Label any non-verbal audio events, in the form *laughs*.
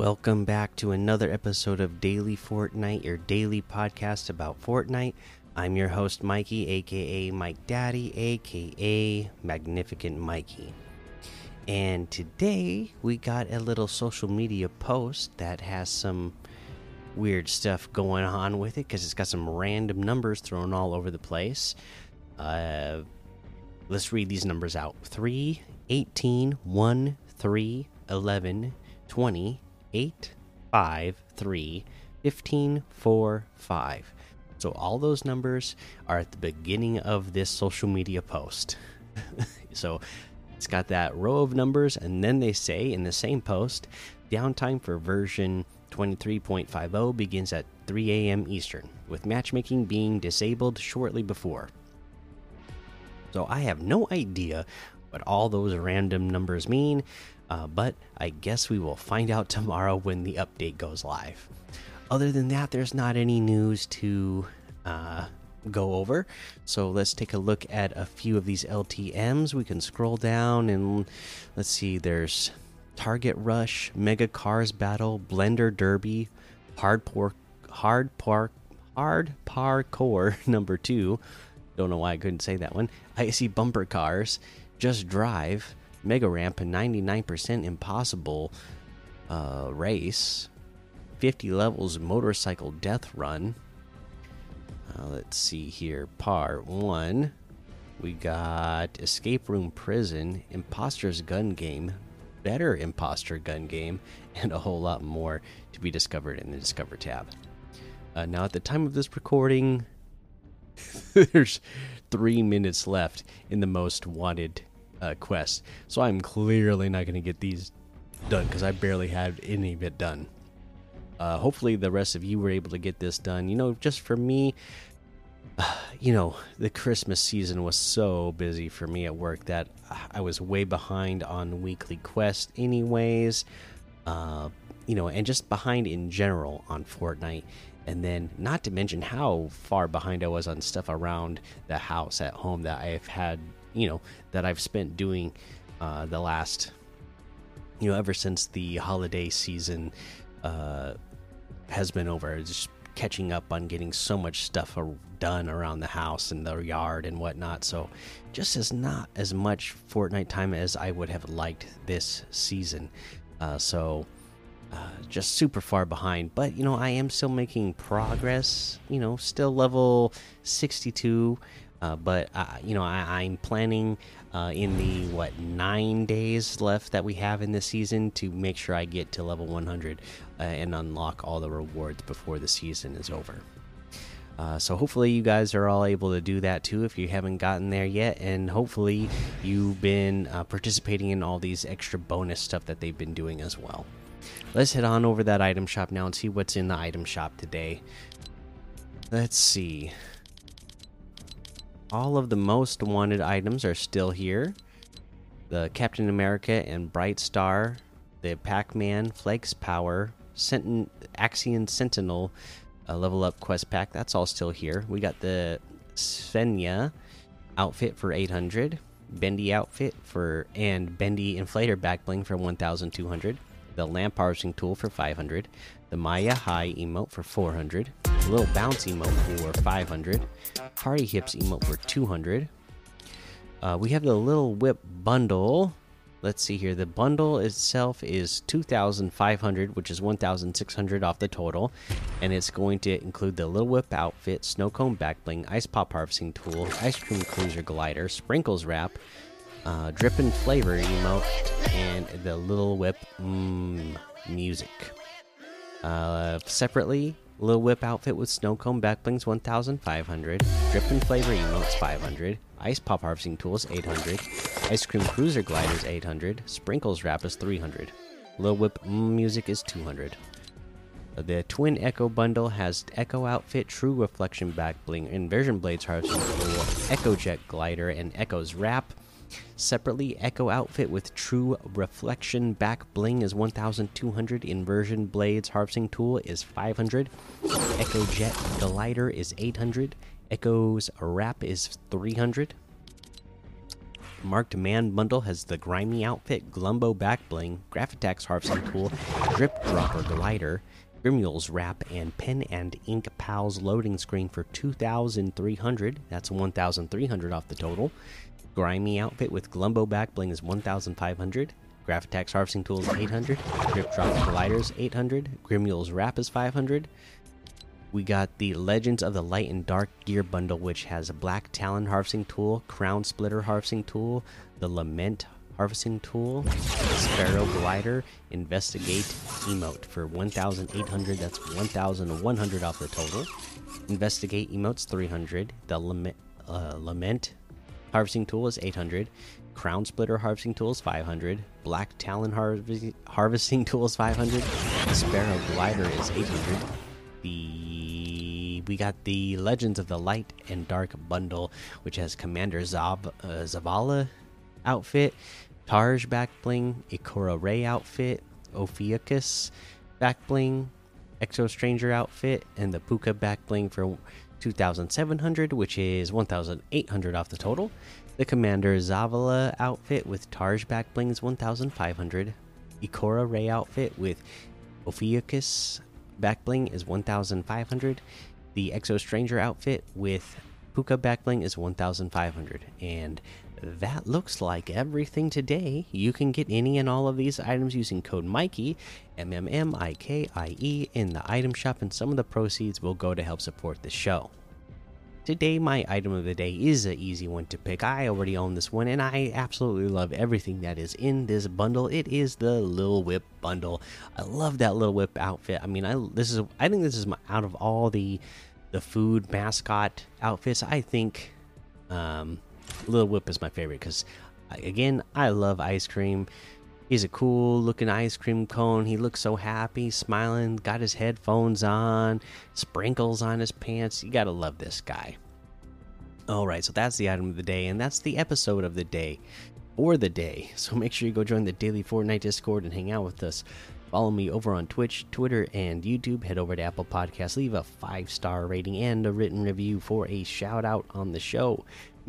Welcome back to another episode of Daily Fortnite, your daily podcast about Fortnite. I'm your host, Mikey, aka Mike Daddy, aka Magnificent Mikey. And today we got a little social media post that has some weird stuff going on with it because it's got some random numbers thrown all over the place. Uh, let's read these numbers out 3, 18, 1, 3, 11, 20, 8, 5, 3, 15, 4, 5. So all those numbers are at the beginning of this social media post. *laughs* so it's got that row of numbers, and then they say in the same post downtime for version 23.50 begins at 3 a.m. Eastern, with matchmaking being disabled shortly before. So I have no idea what all those random numbers mean, uh, but I guess we will find out *laughs* tomorrow when the update goes live. Other than that, there's not any news to uh, go over. So let's take a look at a few of these LTMs. We can scroll down and let's see, there's Target Rush, Mega Cars Battle, Blender Derby, Hard Pork, Hard Park, Hard Parkour *laughs* number two. Don't know why I couldn't say that one. Icy Bumper Cars, Just Drive, Mega Ramp, and 99% Impossible uh, Race, 50 levels Motorcycle Death Run. Uh, let's see here. Part one. We got Escape Room Prison, Imposter's Gun Game, Better Imposter Gun Game, *laughs* and a whole lot more to be discovered in the Discover tab. Uh, now, at the time of this recording, *laughs* there's three minutes left in the most wanted uh, quest. So I'm clearly not going to get these done because I barely had any of it done. Uh, hopefully, the rest of you were able to get this done. You know, just for me, *sighs* you know, the Christmas season was so busy for me at work that I was way behind on weekly quest, anyways. Uh, you know, and just behind in general on Fortnite. And then, not to mention how far behind I was on stuff around the house at home that I've had, you know, that I've spent doing uh, the last, you know, ever since the holiday season uh, has been over. Just catching up on getting so much stuff done around the house and the yard and whatnot. So, just as not as much Fortnite time as I would have liked this season. Uh, so, uh, just super far behind. But you know, I am still making progress. You know, still level 62. Uh, but you know, I, am planning uh, in the what nine days left that we have in this season to make sure I get to level 100 uh, and unlock all the rewards before the season is over. Uh, so hopefully you guys are all able to do that too if you haven't gotten there yet, and hopefully you've been participating in all these extra bonus stuff that they've been doing as well. Let's head on over that item shop now and see what's in the item shop today. Let's see. All of the most wanted items are still here. The Captain America and Bright Star, the Pac-Man, Flakes Power, Sentin Axion Sentinel level up quest pack. That's all still here. We got the Svenja outfit for 800, Bendy outfit for and Bendy inflator back bling for 1200 the lamp harvesting tool for 500, the Maya High emote for 400, the little bounce emote for 500, Party Hips emote for 200. Uh, we have the little whip bundle. Let's see here. The bundle itself is 2,500, which is 1,600 off the total, and it's going to include the little whip outfit, snow cone back bling, ice pop harvesting tool, ice cream cruiser glider, sprinkles wrap, uh, dripping flavor emote, and the Little Whip mm, music. Uh, separately, Lil Whip outfit with snow Snowcone backblings 1500, Drippin' Flavor emotes 500, Ice Pop Harvesting Tools 800, Ice Cream Cruiser Gliders 800, Sprinkles Wrap is 300, Lil Whip mm, music is 200. Uh, the Twin Echo bundle has Echo outfit, True Reflection back bling, Inversion Blades harvesting tool, Echo Jet glider, and Echo's wrap. Separately, Echo outfit with True Reflection back bling is 1200. Inversion Blades harvesting tool is 500. Echo Jet glider is 800. Echo's wrap is 300. Marked Man bundle has the grimy outfit, Glumbo back bling, Graph harvesting tool, Drip Dropper glider, Grimul's wrap, and Pen and Ink Pals loading screen for 2,300. That's 1,300 off the total. Grimy outfit with Glumbo back bling is 1,500. Graph harvesting tool is 800. Drip Dropper gliders 800. Grimul's wrap is 500 we got the Legends of the Light and Dark Gear Bundle, which has a Black Talon Harvesting Tool, Crown Splitter Harvesting Tool, the Lament Harvesting Tool, Sparrow Glider, Investigate Emote for 1,800. That's 1,100 off the total. Investigate Emotes 300. The Lament, uh, Lament Harvesting Tool is 800. Crown Splitter Harvesting Tool is 500. Black Talon Harvesting Harvesting Tool is 500. Sparrow Glider is 800. The we got the Legends of the Light and Dark bundle, which has Commander Zav uh, Zavala outfit, Tarj back bling, Ikora Rey outfit, Ophiuchus back bling, Exo Stranger outfit, and the Puka back bling for 2,700, which is 1,800 off the total. The Commander Zavala outfit with Tarj back bling is 1,500. Ikora Rey outfit with Ophiuchus back bling is 1,500. The Exo Stranger outfit with Puka backbling is 1,500. And that looks like everything today. You can get any and all of these items using code Mikey, M M M I K I E, in the item shop, and some of the proceeds will go to help support the show. Today, my item of the day is an easy one to pick. I already own this one, and I absolutely love everything that is in this bundle. It is the Lil Whip bundle. I love that Lil Whip outfit. I mean, I this is I think this is my out of all the the food mascot outfits. I think um, Lil Whip is my favorite because, again, I love ice cream. He's a cool looking ice cream cone. He looks so happy, smiling, got his headphones on, sprinkles on his pants. You gotta love this guy. All right, so that's the item of the day, and that's the episode of the day for the day. *laughs* So make sure you go join the daily Fortnite Discord and hang out with us. Follow me over on Twitch, Twitter, and YouTube. Head over to Apple Podcasts, leave a five star rating and a written review for a shout out on the show.